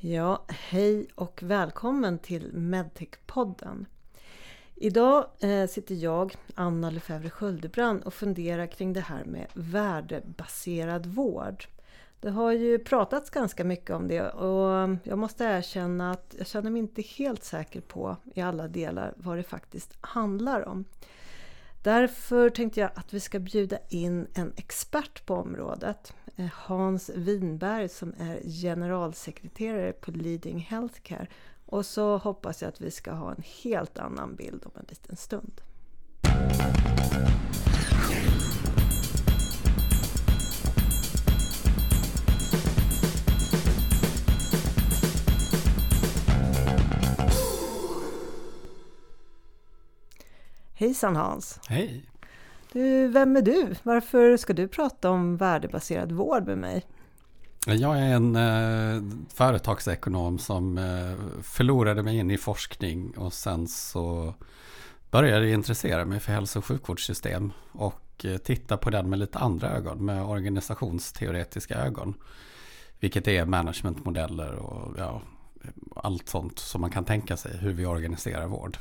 Ja, hej och välkommen till Medtech-podden. Idag eh, sitter jag, Anna Lefebvre Sköldebrand och funderar kring det här med värdebaserad vård. Det har ju pratats ganska mycket om det och jag måste erkänna att jag känner mig inte helt säker på i alla delar vad det faktiskt handlar om. Därför tänkte jag att vi ska bjuda in en expert på området. Eh, Hans Winberg som är generalsekreterare på Leading Healthcare. Och så hoppas jag att vi ska ha en helt annan bild om en liten stund. Hejsan Hans! Hej! Du, vem är du? Varför ska du prata om värdebaserad vård med mig? Jag är en eh, företagsekonom som eh, förlorade mig in i forskning och sen så började jag intressera mig för hälso och sjukvårdssystem och eh, titta på den med lite andra ögon, med organisationsteoretiska ögon. Vilket är managementmodeller och ja, allt sånt som man kan tänka sig hur vi organiserar vård.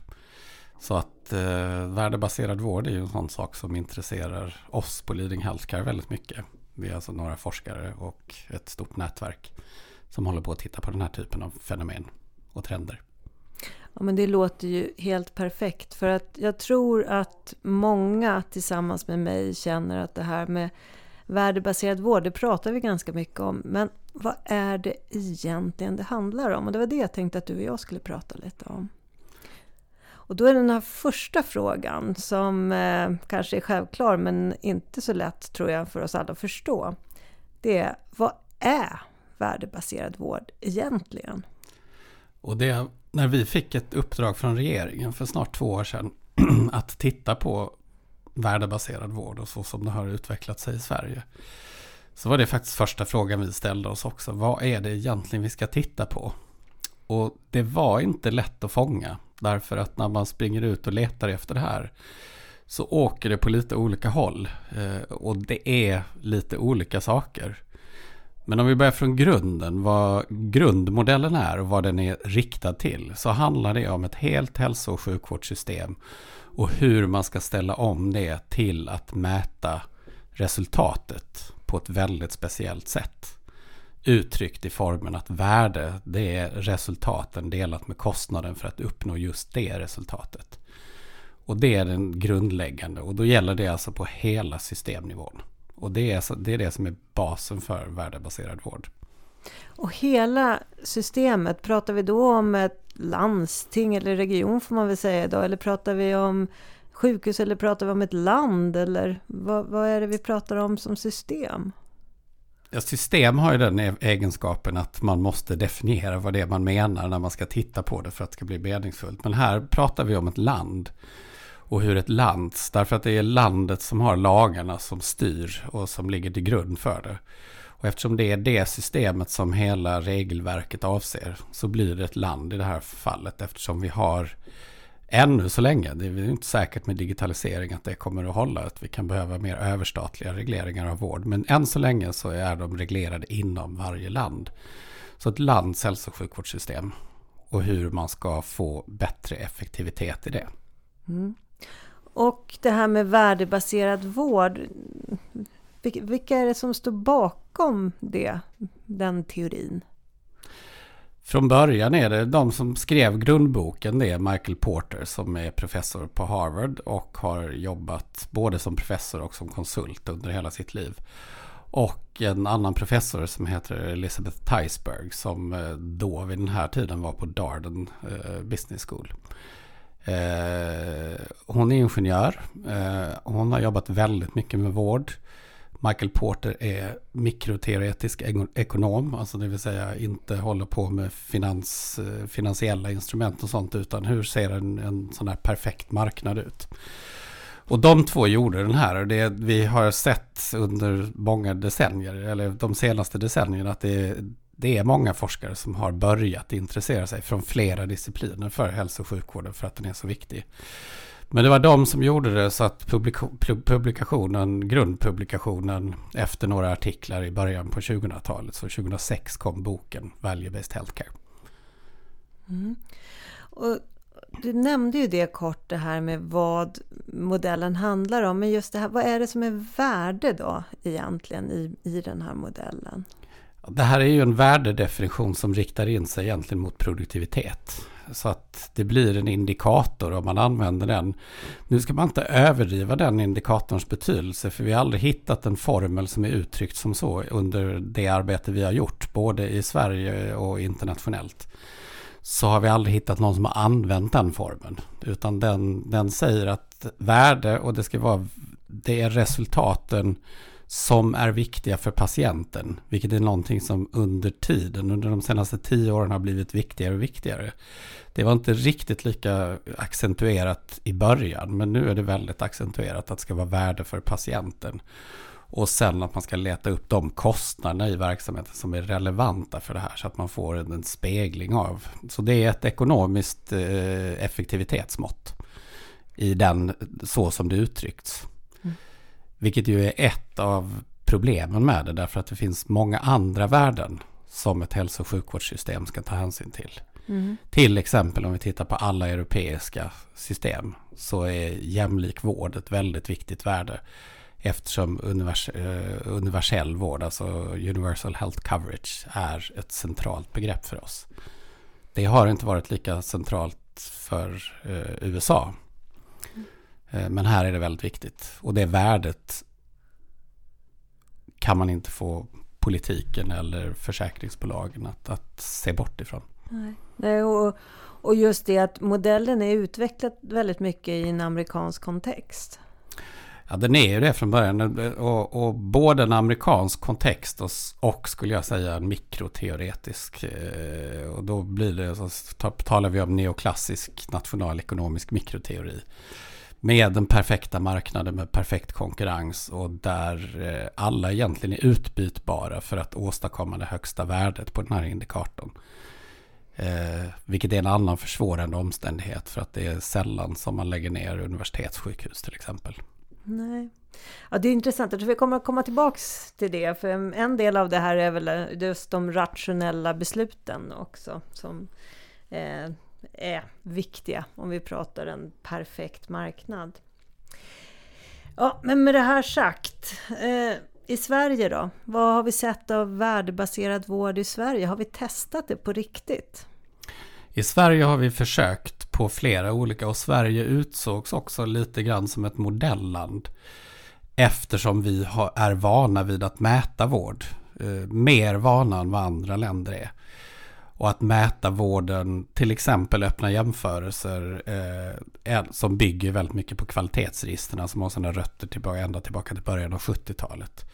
Så att eh, värdebaserad vård är ju en sån sak som intresserar oss på Leading Healthcare väldigt mycket. Vi är alltså några forskare och ett stort nätverk som håller på att titta på den här typen av fenomen och trender. Ja, men det låter ju helt perfekt för att jag tror att många tillsammans med mig känner att det här med värdebaserad vård, det pratar vi ganska mycket om. Men vad är det egentligen det handlar om? Och det var det jag tänkte att du och jag skulle prata lite om. Och då är den här första frågan, som eh, kanske är självklar men inte så lätt tror jag för oss alla att förstå. Det är, vad är värdebaserad vård egentligen? Och det, när vi fick ett uppdrag från regeringen för snart två år sedan att titta på värdebaserad vård och så som det har utvecklat sig i Sverige. Så var det faktiskt första frågan vi ställde oss också. Vad är det egentligen vi ska titta på? Och det var inte lätt att fånga. Därför att när man springer ut och letar efter det här så åker det på lite olika håll. Eh, och det är lite olika saker. Men om vi börjar från grunden, vad grundmodellen är och vad den är riktad till, så handlar det om ett helt hälso och sjukvårdssystem och hur man ska ställa om det till att mäta resultatet på ett väldigt speciellt sätt uttryckt i formen att värde det är resultaten delat med kostnaden för att uppnå just det resultatet. Och det är den grundläggande och då gäller det alltså på hela systemnivån. Och det är, det är det som är basen för värdebaserad vård. Och hela systemet, pratar vi då om ett landsting eller region får man väl säga idag? Eller pratar vi om sjukhus eller pratar vi om ett land? Eller vad, vad är det vi pratar om som system? Ja, system har ju den e- egenskapen att man måste definiera vad det är man menar när man ska titta på det för att det ska bli meningsfullt. Men här pratar vi om ett land och hur ett land, därför att det är landet som har lagarna som styr och som ligger till grund för det. Och eftersom det är det systemet som hela regelverket avser så blir det ett land i det här fallet eftersom vi har ännu så länge, det är inte säkert med digitalisering att det kommer att hålla, att vi kan behöva mer överstatliga regleringar av vård. Men än så länge så är de reglerade inom varje land. Så ett lands hälso och sjukvårdssystem och hur man ska få bättre effektivitet i det. Mm. Och det här med värdebaserad vård, vilka är det som står bakom det, den teorin? Från början är det de som skrev grundboken, det är Michael Porter som är professor på Harvard och har jobbat både som professor och som konsult under hela sitt liv. Och en annan professor som heter Elizabeth Theisberg som eh, då vid den här tiden var på Darden eh, Business School. Eh, hon är ingenjör. hon har jobbat väldigt mycket med vård. Michael Porter är mikroteoretisk ekonom, alltså det vill säga inte håller på med finans, eh, finansiella instrument och sånt, utan hur ser en, en sån här perfekt marknad ut? Och de två gjorde den här och det vi har sett under många decennier, eller de senaste decennierna, att det, det är många forskare som har börjat intressera sig från flera discipliner för hälso och sjukvården för att den är så viktig. Men det var de som gjorde det så att publikationen, grundpublikationen efter några artiklar i början på 2000-talet, så 2006 kom boken Value-Based Healthcare. Mm. Och du nämnde ju det kort det här med vad modellen handlar om. Men just det här, vad är det som är värde då egentligen i, i den här modellen? Det här är ju en värdedefinition som riktar in sig egentligen mot produktivitet. Så att det blir en indikator om man använder den. Nu ska man inte överdriva den indikatorns betydelse för vi har aldrig hittat en formel som är uttryckt som så under det arbete vi har gjort, både i Sverige och internationellt så har vi aldrig hittat någon som har använt den formen. Utan den, den säger att värde och det ska vara det är resultaten som är viktiga för patienten. Vilket är någonting som under tiden, under de senaste tio åren har blivit viktigare och viktigare. Det var inte riktigt lika accentuerat i början, men nu är det väldigt accentuerat att det ska vara värde för patienten. Och sen att man ska leta upp de kostnaderna i verksamheten som är relevanta för det här så att man får en, spegling av. Så det är ett ekonomiskt eh, effektivitetsmått i den så som det uttryckts. Vilket ju är ett av problemen med det därför att det finns många andra värden som ett hälso och sjukvårdssystem ska ta hänsyn till. Mm. Till exempel om vi tittar på alla europeiska system så är jämlik vård ett väldigt viktigt värde. Eftersom univers eh, universell vård, alltså universal health coverage, är ett centralt begrepp för oss. Det har inte varit lika centralt för eh, USA. Eh, men här är det väldigt viktigt. Och det värdet kan man inte få politiken eller försäkringsbolagen att, att se bort ifrån. Nej. Och, och just det att modellen är utvecklad väldigt mycket i en amerikansk kontext. Ja, den är ju det från början. Och, och både en amerikansk kontext och, och, skulle jag säga en mikroteoretisk. Eh, och då blir det, så talar vi om neoklassisk nationalekonomisk mikroteori. Med den perfekta marknaden med perfekt konkurrens och där eh, alla egentligen är utbytbara för att åstadkomma det högsta värdet på den här indikatorn. Eh, vilket är en annan försvårande omständighet för att det är sällan som man lägger ner universitetssjukhus till exempel. Nej. Ja, det är intressant. Jag tror vi kommer att komma tillbaks till det. För en del av det här är väl just de rationella besluten också. Som eh, är viktiga om vi pratar en perfekt marknad. Ja, men med det här sagt. Eh, I Sverige då? Vad har vi sett av värdebaserad vård i Sverige? Har vi testat det på riktigt? I Sverige har vi försökt på flera olika och Sverige utsågs också lite grann som ett modelland. Eftersom vi är vana vid att mäta vård. Eh, mer vana än vad andra länder är. Och att mäta vården, till exempel öppna jämförelser eh, som bygger väldigt mycket på kvalitetsregisterna alltså som har sina rötter tillbaka, ända tillbaka till början av 70-talet.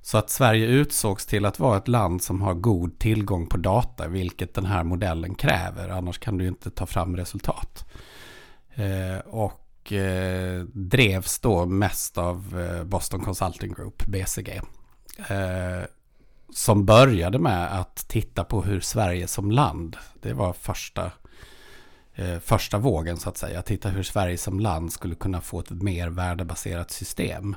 Så att Sverige utsågs till att vara ett land som har god tillgång på data, vilket den här modellen kräver. Annars kan du inte ta fram resultat. Eh, och eh, drevs då mest av eh, Boston Consulting Group, BCG. Eh, som började med att titta på hur Sverige som land, det var första, eh, första vågen så att säga, titta hur Sverige som land skulle kunna få ett mer värdebaserat system.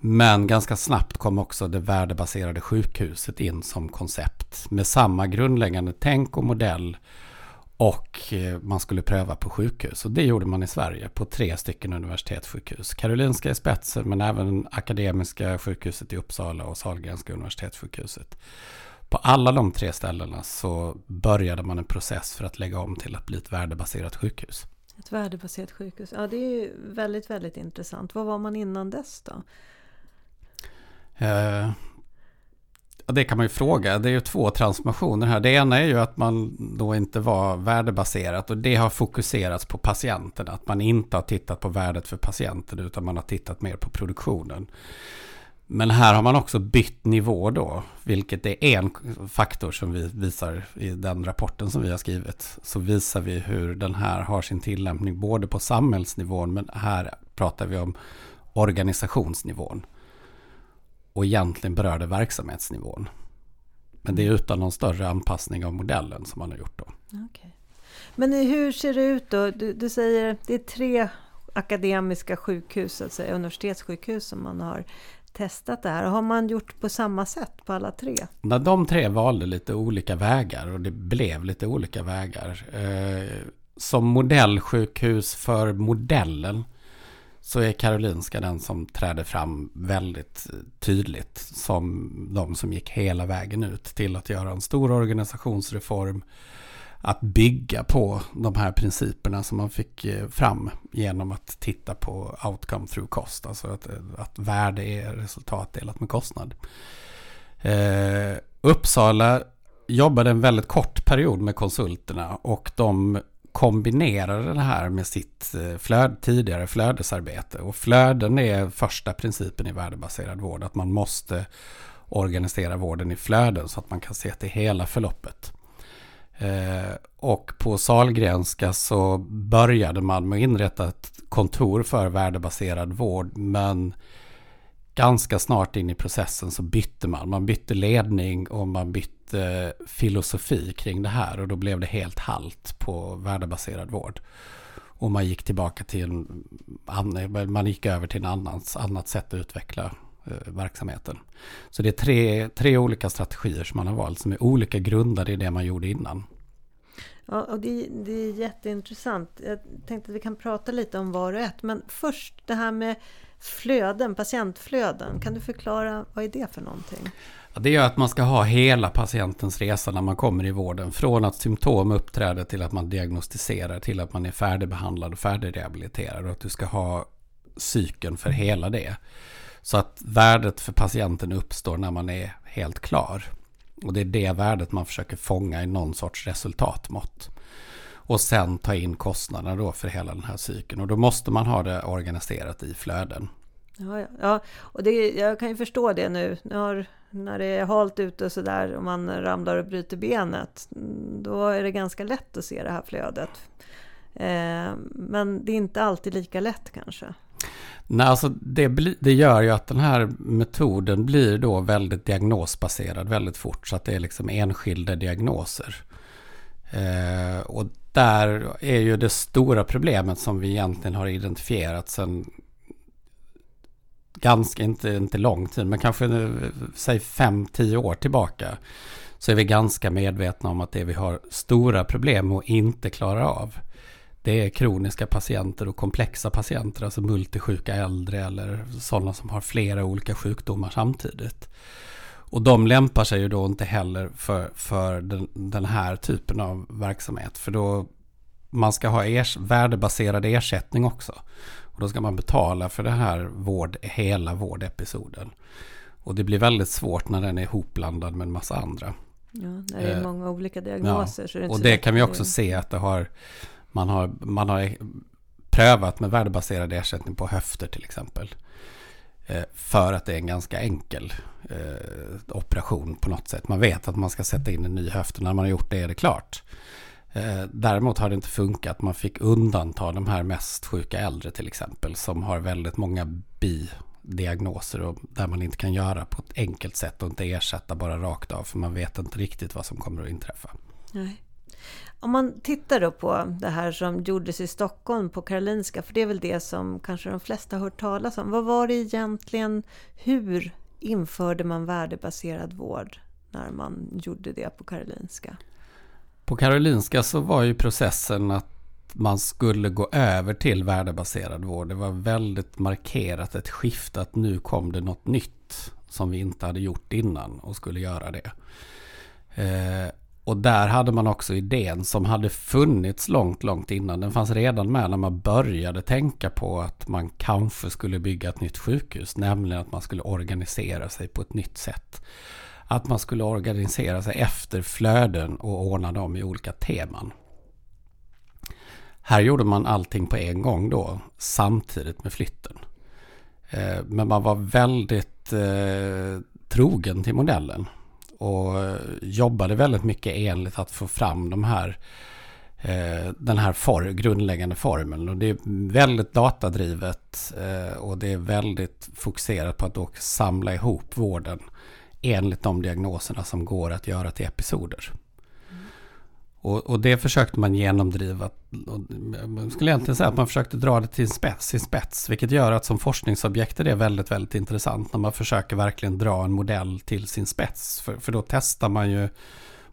Men ganska snabbt kom också det värdebaserade sjukhuset in som koncept med samma grundläggande tänk och modell och eh, man skulle pröva på sjukhus. Och det gjorde man i Sverige på tre stycken universitetssjukhus. Karolinska i spetsen men även Akademiska sjukhuset i Uppsala och Sahlgrenska universitetssjukhuset. På alla de tre ställena så började man en process för att lägga om till att bli ett värdebaserat sjukhus. Ett värdebaserat sjukhus, ja det är väldigt, väldigt intressant. Vad var man innan dess då? Det kan man ju fråga. Det är ju två transformationer här. Det ena är ju att man då inte var värdebaserat och det har fokuserats på patienten. Att man inte har tittat på värdet för patienten utan man har tittat mer på produktionen. Men här har man också bytt nivå då, vilket är en faktor som vi visar i den rapporten som vi har skrivit. Så visar vi hur den här har sin tillämpning både på samhällsnivån men här pratar vi om organisationsnivån och egentligen berörde verksamhetsnivån. Men det är utan någon större anpassning av modellen som man har gjort då. Okay. Men hur ser det ut då? Du, du säger det är tre akademiska sjukhus, alltså universitetssjukhus som man har testat det här. Har man gjort på samma sätt på alla tre? När de tre valde lite olika vägar och det blev lite olika vägar. Eh, som modellsjukhus för modellen så är Karolinska den som träder fram väldigt tydligt som de som gick hela vägen ut till att göra en stor organisationsreform. Att bygga på de här principerna som man fick eh, fram genom att titta på outcome through cost. Alltså att, att värde är resultat delat med kostnad. Eh, Uppsala jobbade en väldigt kort period med konsulterna och de kombinerade det här med sitt eh, flöd, tidigare flödesarbete. Och flöden är första principen i värdebaserad vård. Att man måste organisera vården i flöden så att man kan se till hela förloppet. Eh, och på Salgrenska så började man med att inrätta ett kontor för värdebaserad vård. Men ganska snart in i processen så bytte man. Man bytte ledning och man bytte filosofi kring det här och då blev det helt halt på värdebaserad vård. Och man gick tillbaka till en, man gick över till en annans, annat sätt att utveckla eh, verksamheten. Så det är tre, tre olika strategier som man har valt som är olika grundade i det man gjorde innan. Ja, och det, det är jätteintressant. Jag tänkte att vi kan prata lite om var och ett. Men först det här med flöden, patientflöden. Kan du förklara vad är det för någonting? Ja, det är att man ska ha hela patientens resa när man kommer i vården. Från att symptom uppträder till att man diagnostiserar till att man är färdigbehandlad och färdigrehabiliterad. Och att du ska ha cykeln för hela det. Så att värdet för patienten uppstår när man är helt klar. Och det är det värdet man försöker fånga i någon sorts resultatmått. Och sen ta in kostnaderna då för hela den här cykeln. Och då måste man ha det organiserat i flöden. Ja, ja. ja och det, jag kan ju förstå det nu. När, när det är halt ute och sådär och man ramlar och bryter benet. Då är det ganska lätt att se det här flödet. Eh, men det är inte alltid lika lätt kanske. Nej, alltså det, det gör ju att den här metoden blir då väldigt diagnosbaserad väldigt fort. Så att det är liksom enskilda diagnoser. Eh, och där är ju det stora problemet som vi egentligen har identifierat sedan ganska, inte, inte lång tid, men kanske nu, säg 5-10 år tillbaka. Så är vi ganska medvetna om att det vi har stora problem och inte klarar av. Det är kroniska patienter och komplexa patienter, alltså multisjuka äldre eller sådana som har flera olika sjukdomar samtidigt. Och de lämpar sig ju då inte heller för, för den, den här typen av verksamhet. För då man ska ha ers, värdebaserad ersättning också. Och då ska man betala för det här vård, hela vårdepisoden. Och det blir väldigt svårt när den är ihopblandad med en massa andra. Ja, det är eh, många olika diagnoser. Ja. Det och det kan vi också se att det har man, har, man har prövat med värdebaserad ersättning på höfter till exempel. Eh, för att det är en ganska enkel eh, operation på något sätt. Man vet att man ska sätta in en ny höft och när man har gjort det är det klart. Eh, däremot har det inte funkat. Man fick undanta de här mest sjuka äldre till exempel som har väldigt många bidiagnoser och där man inte kan göra på ett enkelt sätt och inte ersätta bara rakt av för man vet inte riktigt vad som kommer att inträffa. Nej. Om man tittar då på det här som gjordes i Stockholm på Karolinska, för det är väl det som kanske de flesta har hört talas om. Vad var det egentligen? Hur införde man värdebaserad vård när man gjorde det på Karolinska? På Karolinska så var ju processen att man skulle gå över till värdebaserad vård. Det var väldigt markerat ett skifte att nu kom det något nytt som vi inte hade gjort innan och skulle göra det. Eh, och där hade man också idén som hade funnits långt, långt innan. Den fanns redan med när man började tänka på att man kanske skulle bygga ett nytt sjukhus. Nämligen att man skulle organisera sig på ett nytt sätt. Att man skulle organisera sig efter flöden och ordna dem i olika teman. Här gjorde man allting på en gång då, samtidigt med flytten. Eh, men man var väldigt eh, trogen till modellen och jobbade väldigt mycket enligt att få fram de här eh, den här for, grundläggande formeln. Och det är väldigt datadrivet eh, och det är väldigt fokuserat på att då samla ihop vården enligt de diagnoserna som går att göra till episoder. Och, och, det försökte man genomdriva. Och man skulle egentligen säga att man försökte dra det till sin spets, sin spets. Vilket gör att som forskningsobjekt är det väldigt, väldigt intressant. När man försöker verkligen dra en modell till sin spets. För, för då testar man ju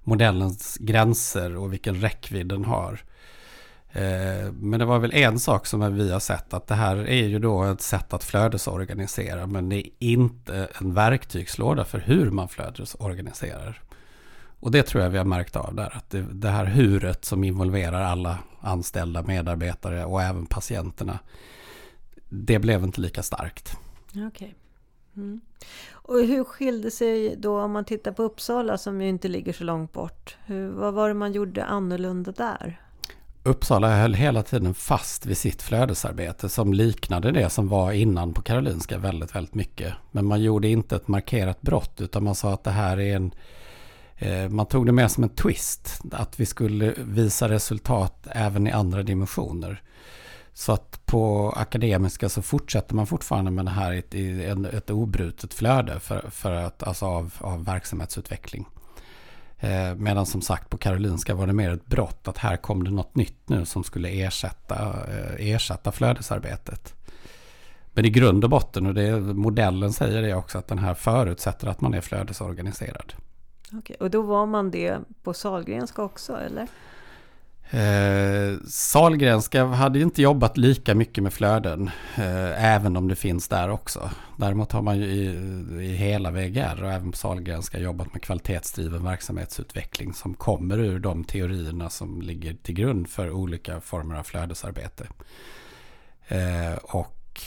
modellens gränser och vilken räckvidd den har. Eh, men det var väl en sak som vi har sett att det här är ju då ett sätt att flödesorganisera men det är inte en verktygslåda för hur man flödesorganiserar. Och det tror jag vi har märkt av där. Att det, det här huret som involverar alla anställda medarbetare och även patienterna. Det blev inte lika starkt. Okay. Mm. Och hur skilde sig då om man tittar på Uppsala som ju inte ligger så långt bort? Hur, vad var det man gjorde annorlunda där? Uppsala höll hela tiden fast vid sitt flödesarbete som liknade det som var innan på Karolinska väldigt, väldigt mycket. Men man gjorde inte ett markerat brott utan man sa att det här är en Eh, man tog det mer som en twist, att vi skulle visa resultat även i andra dimensioner. Så att på akademiska så fortsätter man fortfarande med det här i ett, ett obrutet flöde för, för att, alltså av, av verksamhetsutveckling. Eh, medan som sagt på Karolinska var det mer ett brott att här kom det något nytt nu som skulle ersätta, eh, ersätta flödesarbetet. Men i grund och botten, och det, modellen säger det också, att den här förutsätter att man är flödesorganiserad. Okay. och då var man det på Salgrenska också eller? Eh, Salgrenska hade ju inte jobbat lika mycket med flöden, eh, även om det finns där också. Däremot har man ju i, i hela VGR och även på Salgrenska jobbat med kvalitetsdriven verksamhetsutveckling som kommer ur de teorierna som ligger till grund för olika former av flödesarbete. Eh, och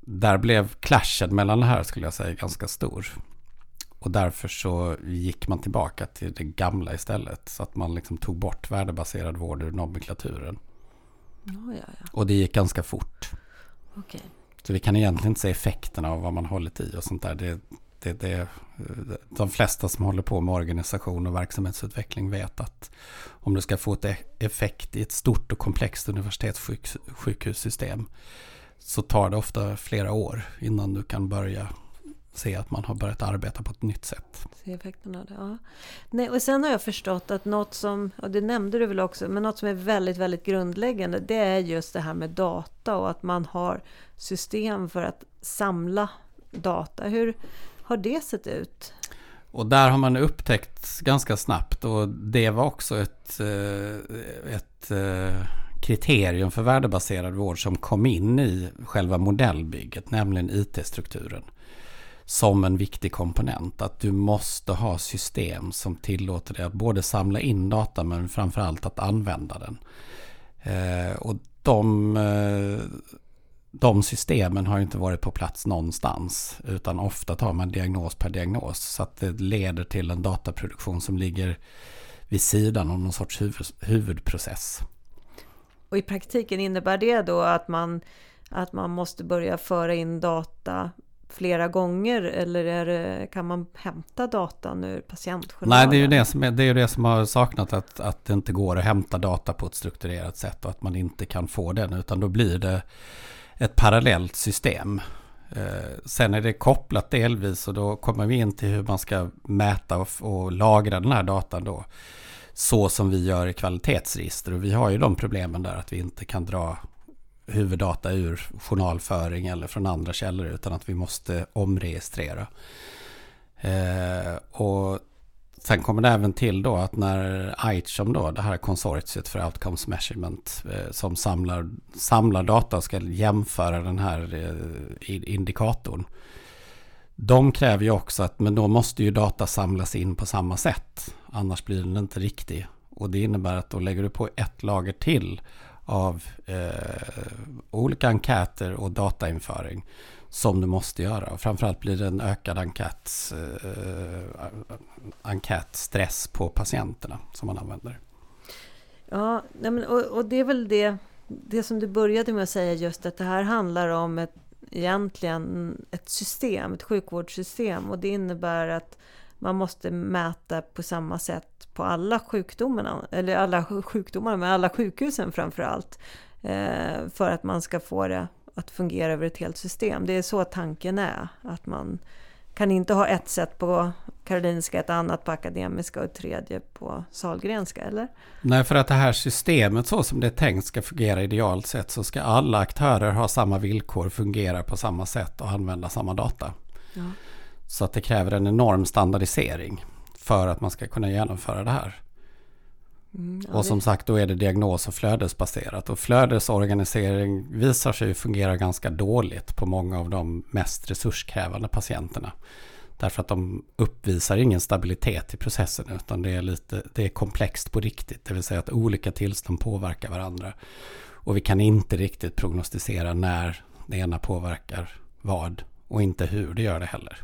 där blev clashen mellan det här skulle jag säga ganska stor. Och därför så gick man tillbaka till det gamla istället. Så att man liksom tog bort värdebaserad vård ur nomenklaturen. Oh, ja, ja. Och det gick ganska fort. Okay. Så vi kan egentligen inte se effekterna av vad man hållit i och sånt där. Det, det, det, de flesta som håller på med organisation och verksamhetsutveckling vet att om du ska få ett effekt i ett stort och komplext universitetssjukhussystem så tar det ofta flera år innan du kan börja se att man har börjat arbeta på ett nytt sätt. Se effekterna av det, ja. Nej, och sen har jag förstått att något som, och det nämnde du väl också, men något som är väldigt, väldigt grundläggande, det är just det här med data och att man har system för att samla data. Hur har det sett ut? Och där har man upptäckt ganska snabbt och det var också ett, eh, ett eh, kriterium för värdebaserad vård som kom in i själva modellbygget, nämligen IT-strukturen som en viktig komponent. Att du måste ha system som tillåter dig att både samla in data men framförallt att använda den. Eh, och de, eh, de systemen har inte varit på plats någonstans. Utan ofta tar man diagnos per diagnos. Så att det leder till en dataproduktion som ligger vid sidan om någon sorts huvud, huvudprocess. Och i praktiken innebär det då att man, att man måste börja föra in data flera gånger eller det, kan man hämta datan ur patientjournalen? Nej, det är ju det som, är, det, är det som har saknat att, att det inte går att hämta data på ett strukturerat sätt och att man inte kan få den utan då blir det ett parallellt system. Eh, sen är det kopplat delvis och då kommer vi in till hur man ska mäta och, och lagra den här datan då. Så som vi gör i kvalitetsregister och vi har ju de problemen där att vi inte kan dra huvuddata ur journalföring eller från andra källor utan att vi måste omregistrera. Eh, och sen kommer det även till då att när ICHOM då, det här konsortiet för Outcomes Measurement eh, som samlar, samlar data och ska jämföra den här eh, indikatorn. De kräver ju också att men då måste ju data samlas in på samma sätt. Annars blir den inte riktig. Och det innebär att då lägger du på ett lager till av eh, olika enkäter och datainföring som du måste göra. Framförallt blir det en ökad enkät, eh, enkätstress på patienterna som man använder. Ja, och, och det är väl det, det som du började med att säga just att det här handlar om ett, egentligen ett system, ett sjukvårdssystem och det innebär att man måste mäta på samma sätt på alla sjukdomarna, eller alla sjukdomar, men alla sjukhusen framför allt. Eh, för att man ska få det att fungera över ett helt system. Det är så tanken är, att man kan inte ha ett sätt på Karolinska, ett annat på Akademiska och ett tredje på Salgrenska, eller? Nej, för att det här systemet så som det är tänkt ska fungera idealt sett så ska alla aktörer ha samma villkor, fungera på samma sätt och använda samma data. Ja. Så att det kräver en enorm standardisering för att man ska kunna genomföra det här. Mm, ja, och som sagt då är det diagnos och flödesbaserat. Och flödesorganisering visar sig fungera ganska dåligt på många av de mest resurskrävande patienterna. Därför att de uppvisar ingen stabilitet i processen utan det är, lite, det är komplext på riktigt. Det vill säga att olika tillstånd påverkar varandra. Och vi kan inte riktigt prognostisera när det ena påverkar vad och inte hur det gör det heller.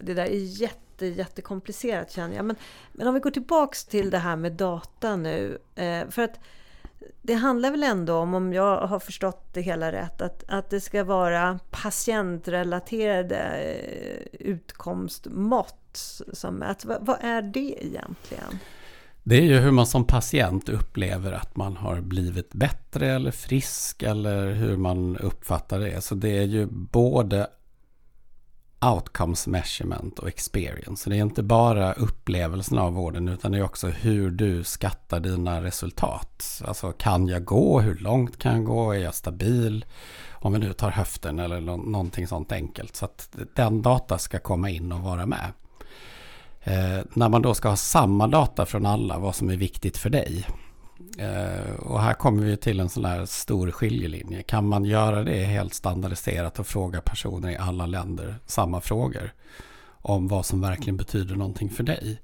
Det där är jätte, jättekomplicerat känner jag. Men, men om vi går tillbaks till det här med data nu. Eh, för att det handlar väl ändå om, om jag har förstått det hela rätt, att, att det ska vara patientrelaterade eh, utkomstmått som mäts. Vad, vad är det egentligen? Det är ju hur man som patient upplever att man har blivit bättre eller frisk eller hur man uppfattar det. Så det är ju både outcomes measurement och experience. Så det är inte bara upplevelsen av vården utan det är också hur du skattar dina resultat. Alltså kan jag gå? Hur långt kan jag gå? Är jag stabil? Om vi nu tar höften eller någonting sånt enkelt. Så att den data ska komma in och vara med. Eh, när man då ska ha samma data från alla, vad som är viktigt för dig. Eh, och här kommer vi till en sån här stor skiljelinje. Kan man göra det helt standardiserat och fråga personer i alla länder samma frågor om vad som verkligen betyder någonting för dig?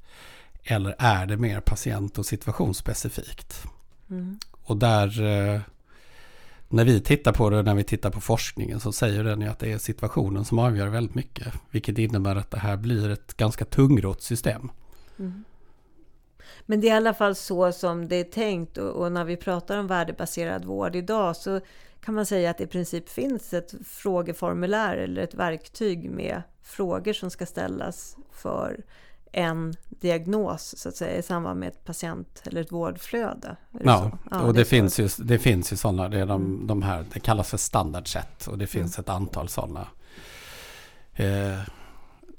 Eller är det mer patient och situationsspecifikt? Mm. Och där, eh, när vi tittar på det, när vi tittar på forskningen så säger den ju att det är situationen som avgör väldigt mycket. Vilket innebär att det här blir ett ganska tungrott system. Mm. Men det är i alla fall så som det är tänkt och, och, när vi pratar om värdebaserad vård idag så kan man säga att det i princip finns ett frågeformulär eller ett verktyg med frågor som ska ställas för en diagnos så att säga i samband med ett patient eller ett vårdflöde. Ja, ja, och det, det finns, ju, det finns ju sådana, det, är de, mm. de här, det kallas för standardsätt och det finns mm. ett antal sådana. Eh,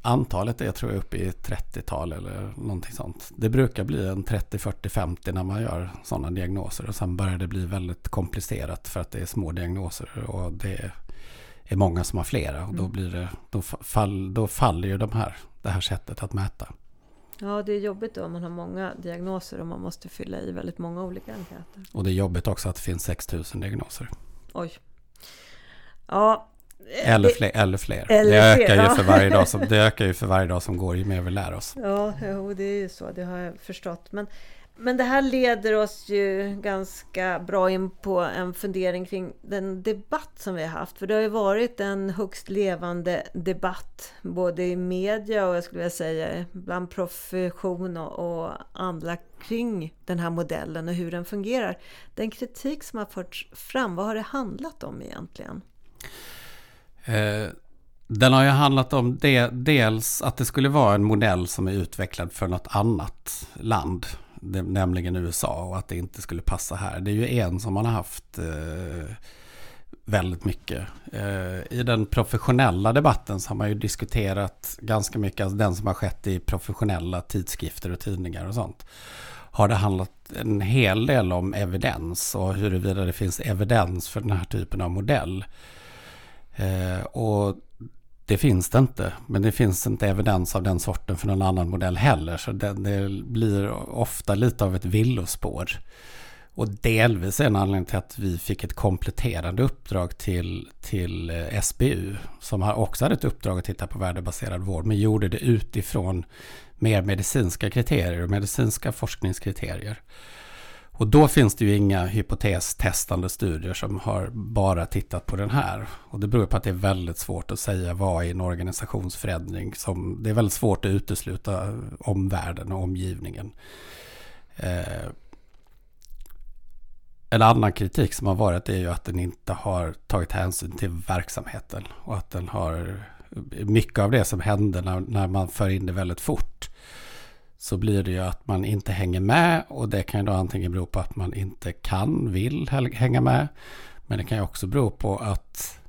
antalet är tror jag uppe i 30-tal eller någonting sånt. Det brukar bli en 30, 40, 50 när man gör sådana diagnoser. Och sen börjar det bli väldigt komplicerat för att det är små diagnoser och det är många som har flera. Och då, mm. blir det, då, fall, då faller ju de här, det här sättet att mäta. Ja, det är jobbigt då om man har många diagnoser och man måste fylla i väldigt många olika enkäter. Och det är jobbigt också att det finns 6000 diagnoser. Oj. Ja, eller fler. Eller fler. Eller det, ökar fler, ju ja. för varje dag som, det ökar ju för varje dag som går ju mer vi lär oss. Ja, jo, det är ju så. Det har jag förstått. Men, men det här leder oss ju ganska bra in på en fundering kring den debatt som vi har haft. För det har ju varit en högst levande debatt både i media och jag skulle vilja säga bland profession och, och andra kring den här modellen och hur den fungerar. Den kritik som har förts fram, vad har det handlat om egentligen? Eh, den har ju handlat om det, dels att det skulle vara en modell som är utvecklad för något annat land, nämligen USA, och att det inte skulle passa här. Det är ju en som man har haft eh, väldigt mycket. Eh, I den professionella debatten så har man ju diskuterat ganska mycket, alltså den som har skett i professionella tidskrifter och tidningar och sånt. Har det handlat en hel del om evidens och huruvida det finns evidens för den här typen av modell. Eh, och det finns det inte. Men det finns inte evidens av den sorten för någon annan modell heller. Så det, det blir ofta lite av ett villospår. Och delvis en anledning till att vi fick ett kompletterande uppdrag till, till eh, SBU. Som också hade ett uppdrag att titta på värdebaserad vård. Men gjorde det utifrån mer medicinska kriterier och medicinska forskningskriterier. Och då finns det ju inga hypotestestande studier som har bara tittat på den här. Och det beror på att det är väldigt svårt att säga vad är en organisationsförändring. Som, det är väldigt svårt att utesluta omvärlden och omgivningen. Eh, en annan kritik som har varit är ju att den inte har tagit hänsyn till verksamheten. Och att den har mycket av det som händer när, när man för in det väldigt fort så blir det ju att man inte hänger med och det kan ju då antingen bero på att man inte kan, vill hänga med. Men det kan ju också bero på att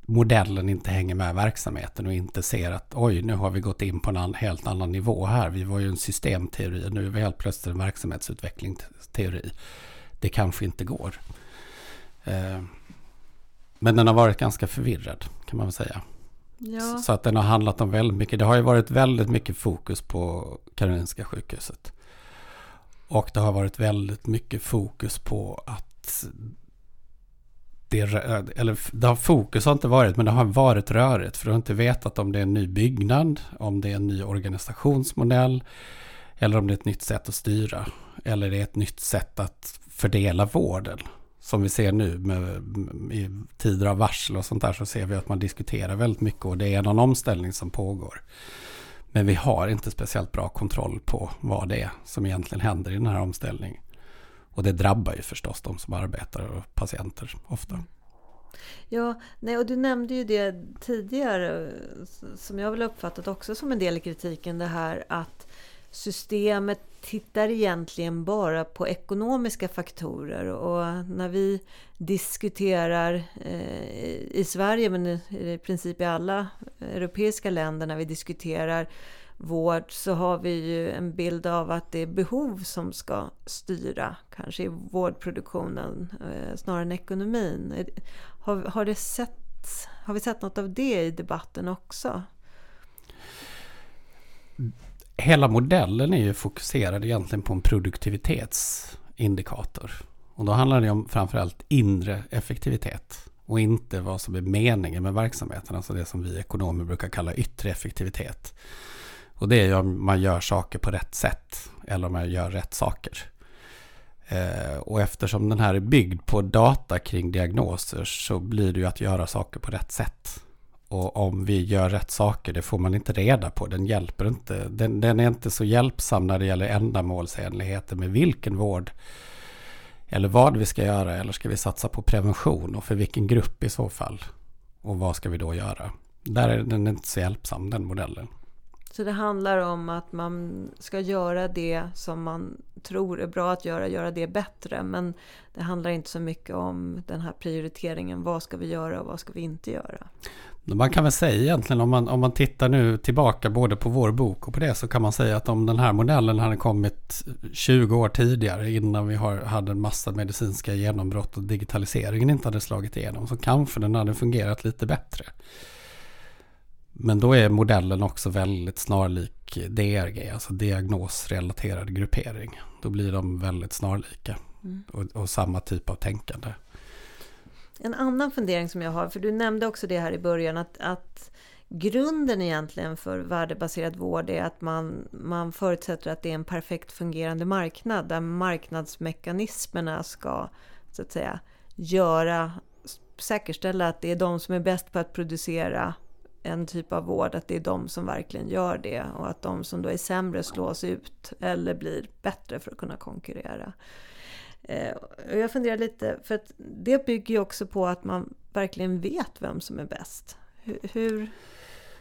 modellen inte hänger med verksamheten och inte ser att oj, nu har vi gått in på en helt annan nivå här. Vi var ju en systemteori och nu är vi helt plötsligt en verksamhetsutvecklingsteori. Det kanske inte går. Eh, men den har varit ganska förvirrad kan man väl säga. Ja. Så att den har handlat om väldigt mycket. Det har ju varit väldigt mycket fokus på Karolinska sjukhuset. Och det har varit väldigt mycket fokus på att det, eller det har fokus har inte varit, men det har varit rörigt. För du har inte vetat om det är en ny byggnad, om det är en ny organisationsmodell, eller om det är ett nytt sätt att styra. Eller det är ett nytt sätt att fördela vården. Som vi ser nu med, i tider av varsel och sånt där så ser vi att man diskuterar väldigt mycket och det är någon omställning som pågår. Men vi har inte speciellt bra kontroll på vad det är som egentligen händer i den här omställningen. Och det drabbar ju förstås de som arbetar och patienter ofta. Ja, nej, och du nämnde ju det tidigare eh, som jag väl uppfattat också som en del i kritiken. Det här att systemet tittar egentligen bara på ekonomiska faktorer och när vi diskuterar eh, i Sverige men i princip i alla europeiska länder när vi diskuterar vård så har vi ju en bild av att det är behov som ska styra kanske i vårdproduktionen eh, snarare än ekonomin. Har, har, det sett, har vi sett något av det i debatten också? Hela modellen är ju fokuserad egentligen på en produktivitetsindikator. Och då handlar det om framförallt inre effektivitet och inte vad som är meningen med verksamheten, alltså det som vi ekonomer brukar kalla yttre effektivitet. Och det är ju om man gör saker på rätt sätt eller om man gör rätt saker. Eh, och eftersom den här är byggd på data kring diagnoser så blir det ju att göra saker på rätt sätt. Och om vi gör rätt saker, det får man inte reda på. Den hjälper inte. Den, den är inte så hjälpsam när det gäller ändamålsenligheten med vilken vård eller vad vi ska göra. Eller ska vi satsa på prevention och för vilken grupp i så fall? Och vad ska vi då göra? Där är den inte så hjälpsam, den modellen. Så det handlar om att man ska göra det som man tror är bra att göra, göra det bättre. Men det handlar inte så mycket om den här prioriteringen. Vad ska vi göra och vad ska vi inte göra? Man kan väl säga egentligen om man, om man tittar nu tillbaka både på vår bok och på det så kan man säga att om den här modellen hade kommit 20 år tidigare innan vi har, hade en massa medicinska genombrott och digitaliseringen inte hade slagit igenom så kanske den hade fungerat lite bättre. Men då är modellen också väldigt snarlik DRG, alltså diagnosrelaterad gruppering. Då blir de väldigt snarlika mm. och, och, samma typ av tänkande. En annan fundering som jag har, för du nämnde också det här i början, att, att grunden egentligen för värdebaserad vård är att man, man förutsätter att det är en perfekt fungerande marknad där marknadsmekanismerna ska så att säga göra, säkerställa att det är de som är bäst på att producera en typ av vård, att det är de som verkligen gör det och att de som då är sämre slås ut eller blir bättre för att kunna konkurrera. Eh, jag funderar lite, för att det bygger ju också på att man verkligen vet vem som är bäst. Hur...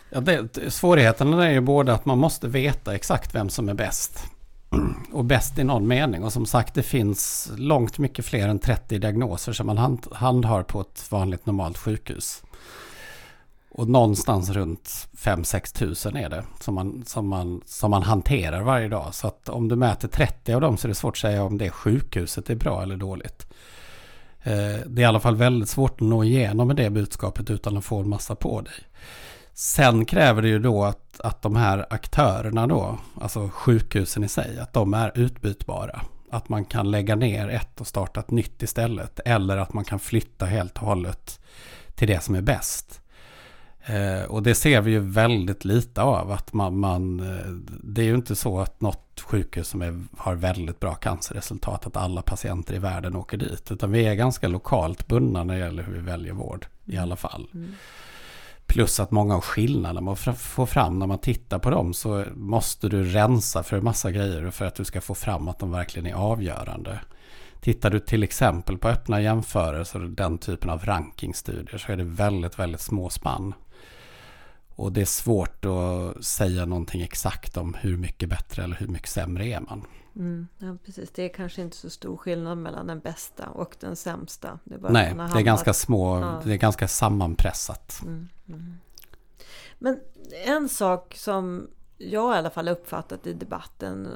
Ja, det, svårigheten är ju både att man måste veta exakt vem som är bäst och bäst i någon mening. Och som sagt, det finns långt mycket fler än 30 diagnoser som man hand, handhar på ett vanligt normalt sjukhus. Och någonstans runt 5-6 tusen är det som man, som, man, som man hanterar varje dag. Så att om du mäter 30 av dem så är det svårt att säga om det sjukhuset är bra eller dåligt. Eh, det är i alla fall väldigt svårt att nå igenom med det budskapet utan att få en massa på dig. Sen kräver det ju då att, att de här aktörerna då, alltså sjukhusen i sig, att de är utbytbara. Att man kan lägga ner ett och starta ett nytt istället. Eller att man kan flytta helt och hållet till det som är bäst. Eh, och det ser vi ju väldigt lite av. Att man, man, eh, det är ju inte så att något sjukhus som är, har väldigt bra cancerresultat, att alla patienter i världen åker dit. Utan vi är ganska lokalt bundna när det gäller hur vi väljer vård i alla fall. Mm. Plus att många av skillnaderna man får fram när man tittar på dem så måste du rensa för en massa grejer för att du ska få fram att de verkligen är avgörande. Tittar du till exempel på öppna jämförelser och den typen av rankingstudier så är det väldigt, väldigt små spann. Och det är svårt att säga någonting exakt om hur mycket bättre eller hur mycket sämre är man. Mm, ja, precis. Det är kanske inte så stor skillnad mellan den bästa och den sämsta. Det Nej, det är ganska små, ja. det är ganska sammanpressat. Mm, mm. Men en sak som jag i alla fall uppfattat i debatten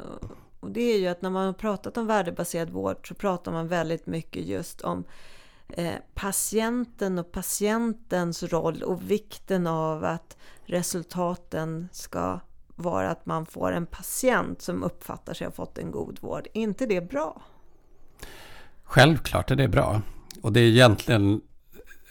och det är ju att när man har pratat om värdebaserad vård så pratar man väldigt mycket just om Eh, patienten och patientens roll och vikten av att resultaten ska vara att man får en patient som uppfattar sig ha fått en god vård. Är inte det bra? Självklart är det bra. Och det är egentligen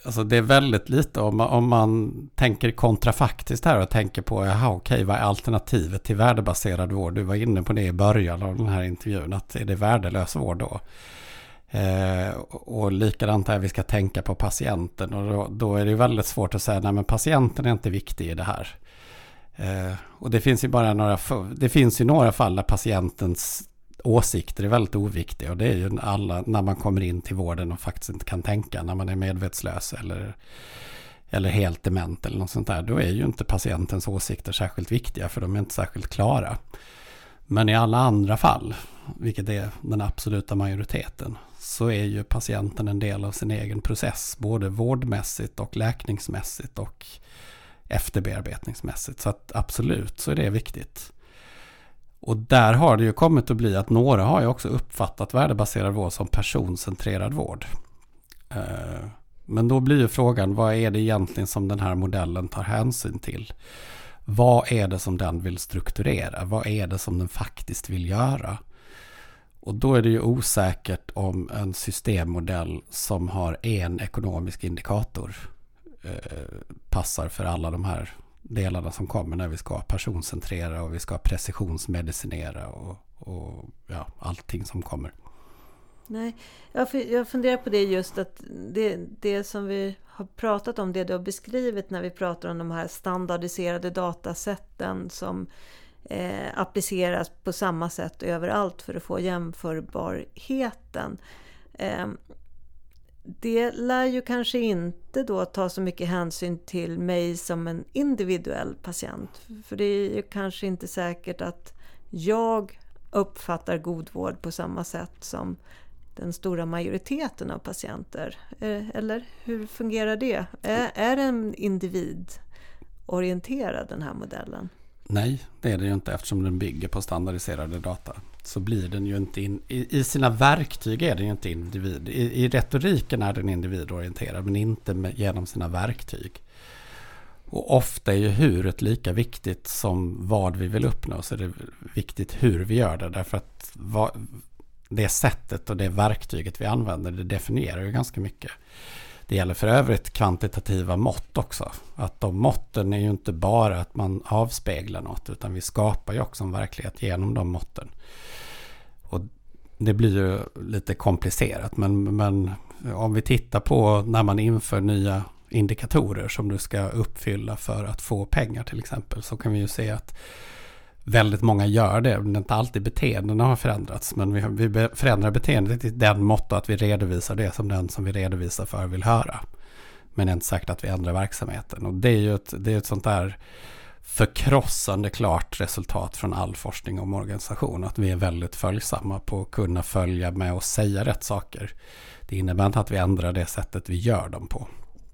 Alltså det är väldigt lite om man, om man tänker kontrafaktiskt här och tänker på, jaha okej, vad är alternativet till värdebaserad vård? Du var inne på det i början av den här intervjun, att är det värdelös vård då? Eh, och likadant här, vi ska tänka på patienten och då, då, är det väldigt svårt att säga, nej men patienten är inte viktig i det här. Eh, och det finns ju bara några, det finns ju några fall där patientens åsikter är väldigt oviktiga och det är ju alla när man kommer in till vården och faktiskt inte kan tänka när man är medvetslös eller, eller helt dement eller något sånt där. Då är ju inte patientens åsikter särskilt viktiga för de är inte särskilt klara. Men i alla andra fall, vilket är den absoluta majoriteten, så är ju patienten en del av sin egen process, både vårdmässigt och läkningsmässigt och efterbearbetningsmässigt. Så att absolut så är det viktigt. Och där har det ju kommit att bli att några har ju också uppfattat värdebaserad vård som personcentrerad vård. Eh, men då blir ju frågan, vad är det egentligen som den här modellen tar hänsyn till? Vad är det som den vill strukturera? Vad är det som den faktiskt vill göra? Och då är det ju osäkert om en systemmodell som har en ekonomisk indikator eh, passar för alla de här delarna som kommer när vi ska personcentrera och vi ska precisionsmedicinera och, och ja, allting som kommer. Nej, jag, jag funderar på det just att det, det som vi har pratat om, det du har beskrivit när vi pratar om de här standardiserade datasätten som eh, appliceras på samma sätt överallt för att få jämförbarheten. Eh, det lär ju kanske inte då ta så mycket hänsyn till mig som en individuell patient. För det är ju kanske inte säkert att jag uppfattar god vård på samma sätt som den stora majoriteten av patienter. Eh, eller hur fungerar det? Är den individorienterad den här modellen? Nej, det är det ju inte eftersom den bygger på standardiserade data så blir den ju inte in, i, i sina verktyg är den ju inte individ. I, I retoriken är den individorienterad men inte med, genom sina verktyg. Och ofta är ju huret lika viktigt som vad vi vill uppnå. Så det är viktigt hur vi gör det. Därför att vad, det sättet och det verktyget vi använder det definierar ju ganska mycket. Det gäller för övrigt kvantitativa mått också. Att de måtten är ju inte bara att man avspeglar något utan vi skapar ju också en verklighet genom de måtten. Och det blir ju lite komplicerat men, men om vi tittar på när man inför nya indikatorer som du ska uppfylla för att få pengar till exempel så kan vi ju se att väldigt många gör det. Det är inte alltid beteendena har förändrats men vi, vi förändrar beteendet i den mått att vi redovisar det som den som vi redovisar för vill höra. Men det är inte säkert att vi ändrar verksamheten och det är ju ett, det är ett sånt där förkrossande klart resultat från all forskning om organisation. Att vi är väldigt följsamma på att kunna följa med och säga rätt saker. Det innebär inte att vi ändrar det sättet vi gör dem på.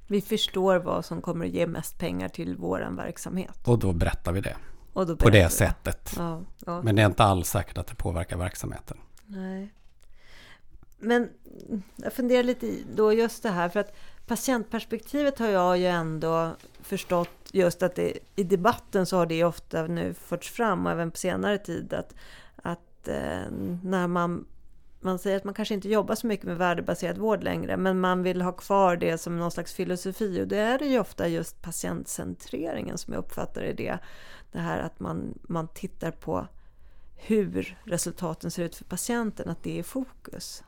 Vi förstår vad som kommer att ge mest pengar till vår verksamhet. Och då berättar vi det. På det sättet. Ja, ja. Men det är inte alls säkert att det påverkar verksamheten. Nej. Men jag funderar lite då just det här. För att patientperspektivet har jag ju ändå förstått just att det, i debatten så har det ofta nu förts fram och även på senare tid att, att eh, när man man säger att man kanske inte jobbar så mycket med värdebaserad vård längre men man vill ha kvar det som någon slags filosofi och det är det ju ofta just patientcentreringen som jag uppfattar är det. Det här att man, man tittar på hur resultaten ser ut för patienten, att det är fokus.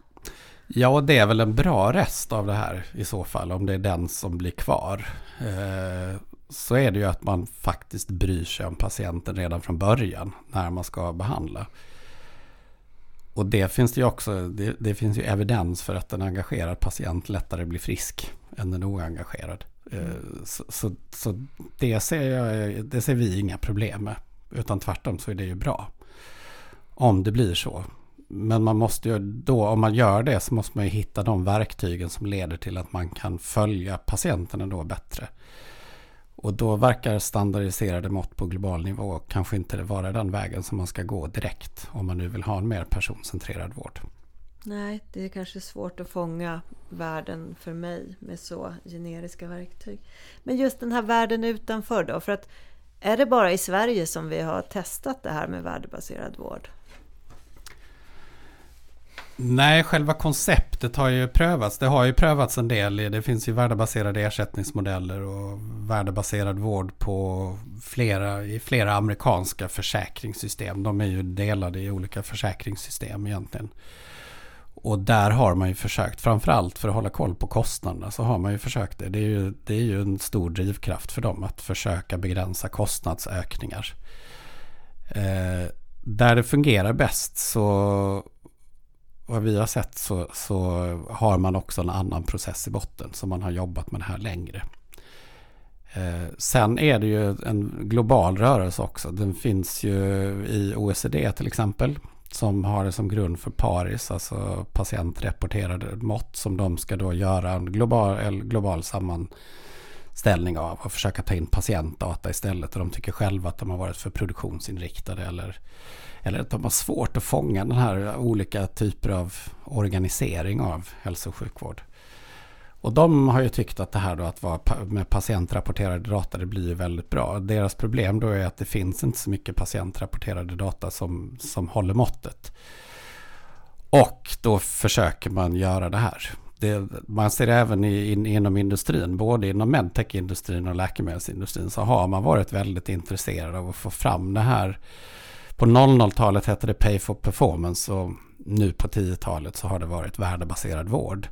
Ja, och det är väl en bra rest av det här i så fall, om det är den som blir kvar. Eh, så är det ju att man faktiskt bryr sig om patienten redan från början när man ska behandla. Och det finns det ju också, det, det finns ju evidens för att en engagerad patient lättare blir frisk än en oengagerad. Mm. Så, så, så, det, ser jag, det ser vi inga problem med. Utan tvärtom så är det ju bra. Om det blir så. Men man måste ju då, om man gör det så måste man ju hitta de verktygen som leder till att man kan följa patienterna då bättre. Och då verkar standardiserade mått på global nivå kanske inte vara den vägen som man ska gå direkt om man nu vill ha en mer personcentrerad vård. Nej, det är kanske svårt att fånga världen för mig med så generiska verktyg. Men just den här världen utanför då? För att är det bara i Sverige som vi har testat det här med värdebaserad vård? Nej, själva konceptet har ju prövats. Det har ju prövats en del. Det finns ju värdebaserade ersättningsmodeller och värdebaserad vård på flera, i flera amerikanska försäkringssystem. De är ju delade i olika försäkringssystem egentligen. Och där har man ju försökt, framförallt för att hålla koll på kostnaderna, så har man ju försökt det. Det är ju, det är ju en stor drivkraft för dem att försöka begränsa kostnadsökningar. Eh, där det fungerar bäst så vad vi har sett så, så, har man också en annan process i botten Så man har jobbat med det här längre. Eh, sen är det ju en global rörelse också. Den finns ju i OECD till exempel som har det som grund för PARIS, alltså patientrapporterade mått som de ska då göra en global, global sammanställning av och försöka ta in patientdata istället. Och de tycker själva att de har varit för produktionsinriktade eller eller att de har svårt att fånga den här olika typer av organisering av hälso och sjukvård. Och de har ju tyckt att det här då att vara med patientrapporterade data, det blir ju väldigt bra. Deras problem då är att det finns inte så mycket patientrapporterade data som, som håller måttet. Och då försöker man göra det här. Det, man ser även i, in, inom industrin, både inom medtech-industrin och läkemedelsindustrin, så har man varit väldigt intresserad av att få fram det här på 00-talet hette det Pay for Performance och nu på 10-talet så har det varit värdebaserad vård.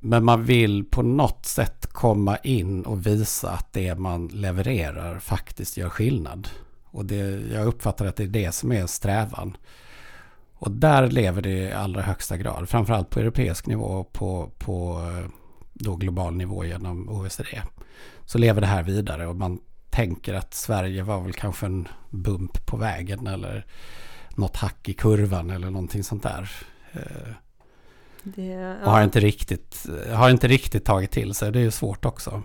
Men man vill på något sätt komma in och visa att det man levererar faktiskt gör skillnad. Och det, jag uppfattar att det är det som är strävan. Och där lever det i allra högsta grad. Framförallt på europeisk nivå och på, på eh, då global nivå genom OECD. Så lever det här vidare och man tänker att Sverige var väl kanske en bump på vägen eller något hack i kurvan eller någonting sånt där. Eh, det, ja. Och har inte, riktigt, har inte riktigt tagit till sig. Det är svårt också.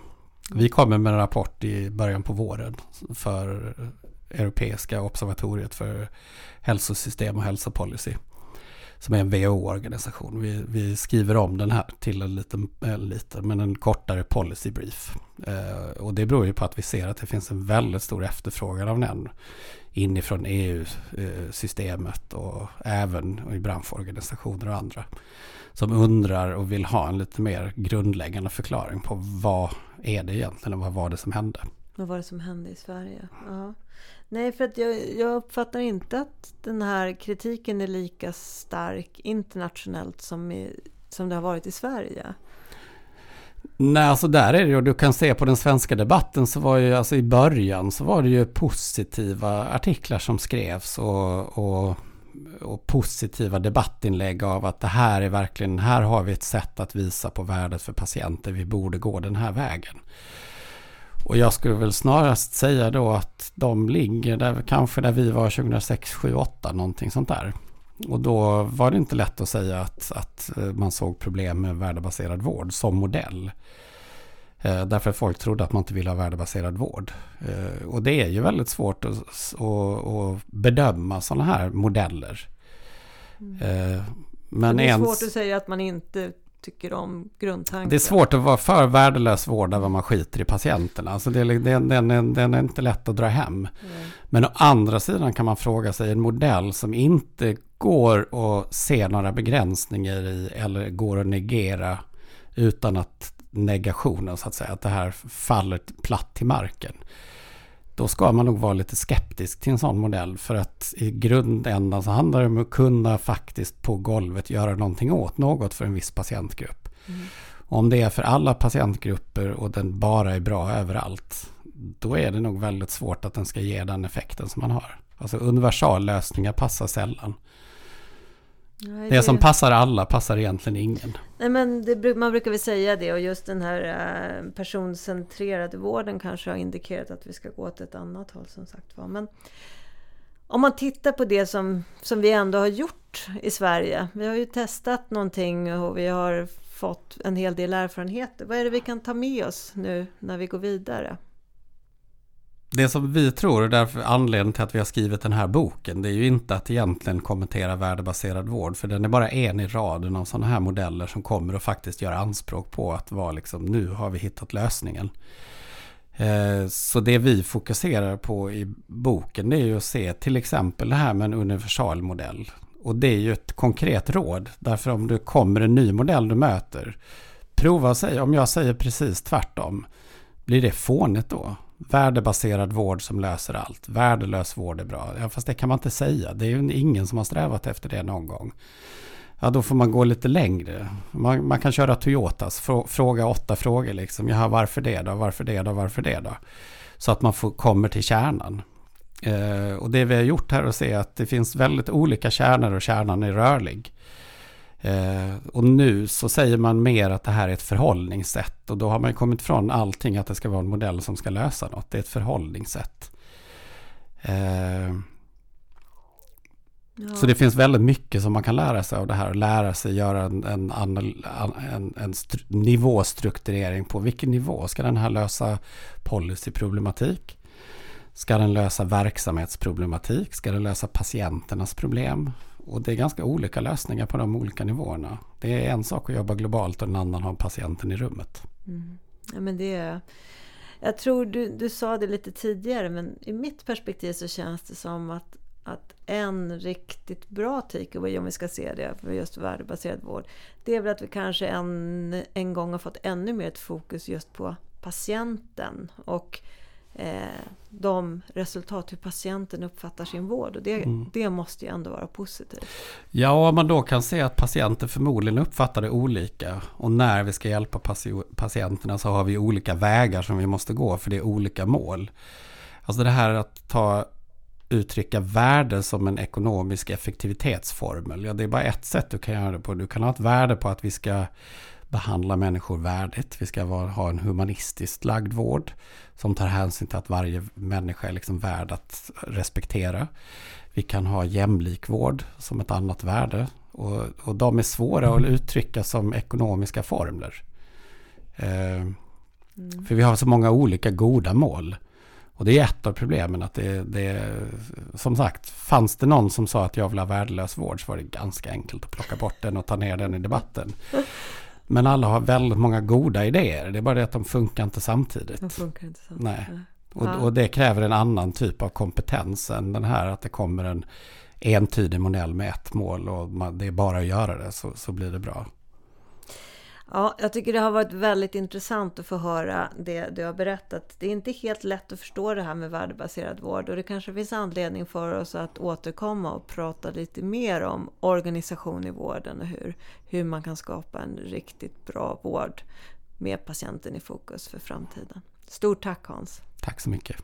Vi kommer med en rapport i början på våren för Europeiska observatoriet för hälsosystem och hälsopolicy som är en WHO-organisation. Vi, vi, skriver om den här till en liten, en liten men en kortare policy brief. Eh, och det beror ju på att vi ser att det finns en väldigt stor efterfrågan av den inifrån EU-systemet eh, och även i branschorganisationer och andra som undrar och vill ha en lite mer grundläggande förklaring på vad är det egentligen och vad var det som hände. Vad var det som hände i Sverige? Ja. Nej, för att jag, jag uppfattar inte att den här kritiken är lika stark internationellt som, i, som det har varit i Sverige. Nej, alltså där är det ju, du kan se på den svenska debatten så var ju, alltså i början så var det ju positiva artiklar som skrevs och, och, och positiva debattinlägg av att det här är verkligen, här har vi ett sätt att visa på värdet för patienter, vi borde gå den här vägen. Och jag skulle väl snarast säga då att de ligger där, kanske där vi var 2006, 2007, 2008 någonting sånt där. Och då var det inte lätt att säga att, att eh, man såg problem med värdebaserad vård som modell. Eh, därför att folk trodde att man inte ville ha värdebaserad vård. Eh, och det är ju väldigt svårt att, att, bedöma sådana här modeller. Mm. Men det är ens... svårt att säga att man inte tycker om grundtanken. Det är svårt att vara för värdelös vård där man skiter i patienterna. Alltså det, det, den, den, den är inte lätt att dra hem. Mm. Men å andra sidan kan man fråga sig en modell som inte går att se några begränsningar i eller går att negera utan att negationen så att säga, att det här faller platt till marken. Då ska man nog vara lite skeptisk till en sån modell för att i grundändan så handlar det om att kunna faktiskt på golvet göra någonting åt något för en viss patientgrupp. Mm. Om det är för alla patientgrupper och den bara är bra överallt, då är det nog väldigt svårt att den ska ge den effekten som man har. Alltså universallösningar passar sällan. Nej, Det som passar alla passar egentligen ingen. Nej, men det, man brukar väl säga det och just den här eh, personcentrerade vården kanske har indikerat att vi ska gå åt ett annat håll som sagt var. Men om man tittar på det som, som vi ändå har gjort i Sverige. Vi har ju testat någonting och vi har fått en hel del erfarenheter. Vad är det vi kan ta med oss nu när vi går vidare? Det som vi tror är därför anledningen till att vi har skrivit den här boken. Det är ju inte att egentligen kommentera värdebaserad vård. För den är bara en i raden av sådana här modeller som kommer att faktiskt göra anspråk på att vara liksom nu har vi hittat lösningen. Eh, så det vi fokuserar på i boken det är ju att se till exempel det här med en universalmodell. Och det är ju ett konkret råd. Därför om det kommer en ny modell du möter. Prova och säg, om jag säger precis tvärtom. Blir det fånigt då? Värdebaserad vård som löser allt. Värdelös vård är bra. Ja, fast det kan man inte säga. Det är ju ingen som har strävat efter det någon gång. Ja, då får man gå lite längre. Man, man kan köra Toyotas. Fråga åtta frågor liksom. Jaha, varför det då? Varför det då? Varför det då? Så att man får, kommer till kärnan. Eh, och det vi har gjort här är att se att det finns väldigt olika kärnor och kärnan är rörlig. Eh, och nu så säger man mer att det här är ett förhållningssätt. Och då har man kommit från allting att det ska vara en modell som ska lösa något. Det är ett förhållningssätt. Eh, ja. Så det finns väldigt mycket som man kan lära sig av det här. Lära sig göra en, en, en, en nivåstrukturering på vilken nivå ska den här lösa policyproblematik? Ska den lösa verksamhetsproblematik? Ska den lösa patienternas problem? Och det är ganska olika lösningar på de olika nivåerna. Det är en sak att jobba globalt och en annan har patienten i rummet. Mm. Ja, men det är, jag tror du, du sa det lite tidigare men i mitt perspektiv så känns det som att, att en riktigt bra takeaway om vi ska se det för just värdebaserad vård. Det är väl att vi kanske en, en gång har fått ännu mer ett fokus just på patienten. Och de resultat hur patienten uppfattar sin vård. Och det, mm. det måste ju ändå vara positivt. Ja, om man då kan se att patienter förmodligen uppfattar det olika. Och när vi ska hjälpa patienterna så har vi olika vägar som vi måste gå för det är olika mål. Alltså det här att ta uttrycka värde som en ekonomisk effektivitetsformel. Ja, det är bara ett sätt du kan göra det på. Du kan ha ett värde på att vi ska behandla människor värdigt. Vi ska vara, ha en humanistiskt lagd vård som tar hänsyn till att varje människa är liksom värd att respektera. Vi kan ha jämlik vård som ett annat värde. Och, och de är svåra att uttrycka som ekonomiska formler. Eh, mm. För vi har så många olika goda mål. Och det är ett av problemen att det, det som sagt, fanns det någon som sa att jag vill ha värdelös vård så var det ganska enkelt att plocka bort den och ta ner den i debatten. Men alla har väldigt många goda idéer. Det är bara det att de funkar inte samtidigt. De funkar inte samtidigt. Nej. Och, och, det kräver en annan typ av kompetens än den här att det kommer en entydig modell med ett mål och man, det är bara att göra det så, så blir det bra. Ja, jag tycker det har varit väldigt intressant att få höra det du har berättat. Det är inte helt lätt att förstå det här med värdebaserad vård och det kanske finns anledning för oss att återkomma och prata lite mer om organisation i vården och hur, hur man kan skapa en riktigt bra vård med patienten i fokus för framtiden. Stort tack Hans! Tack så mycket!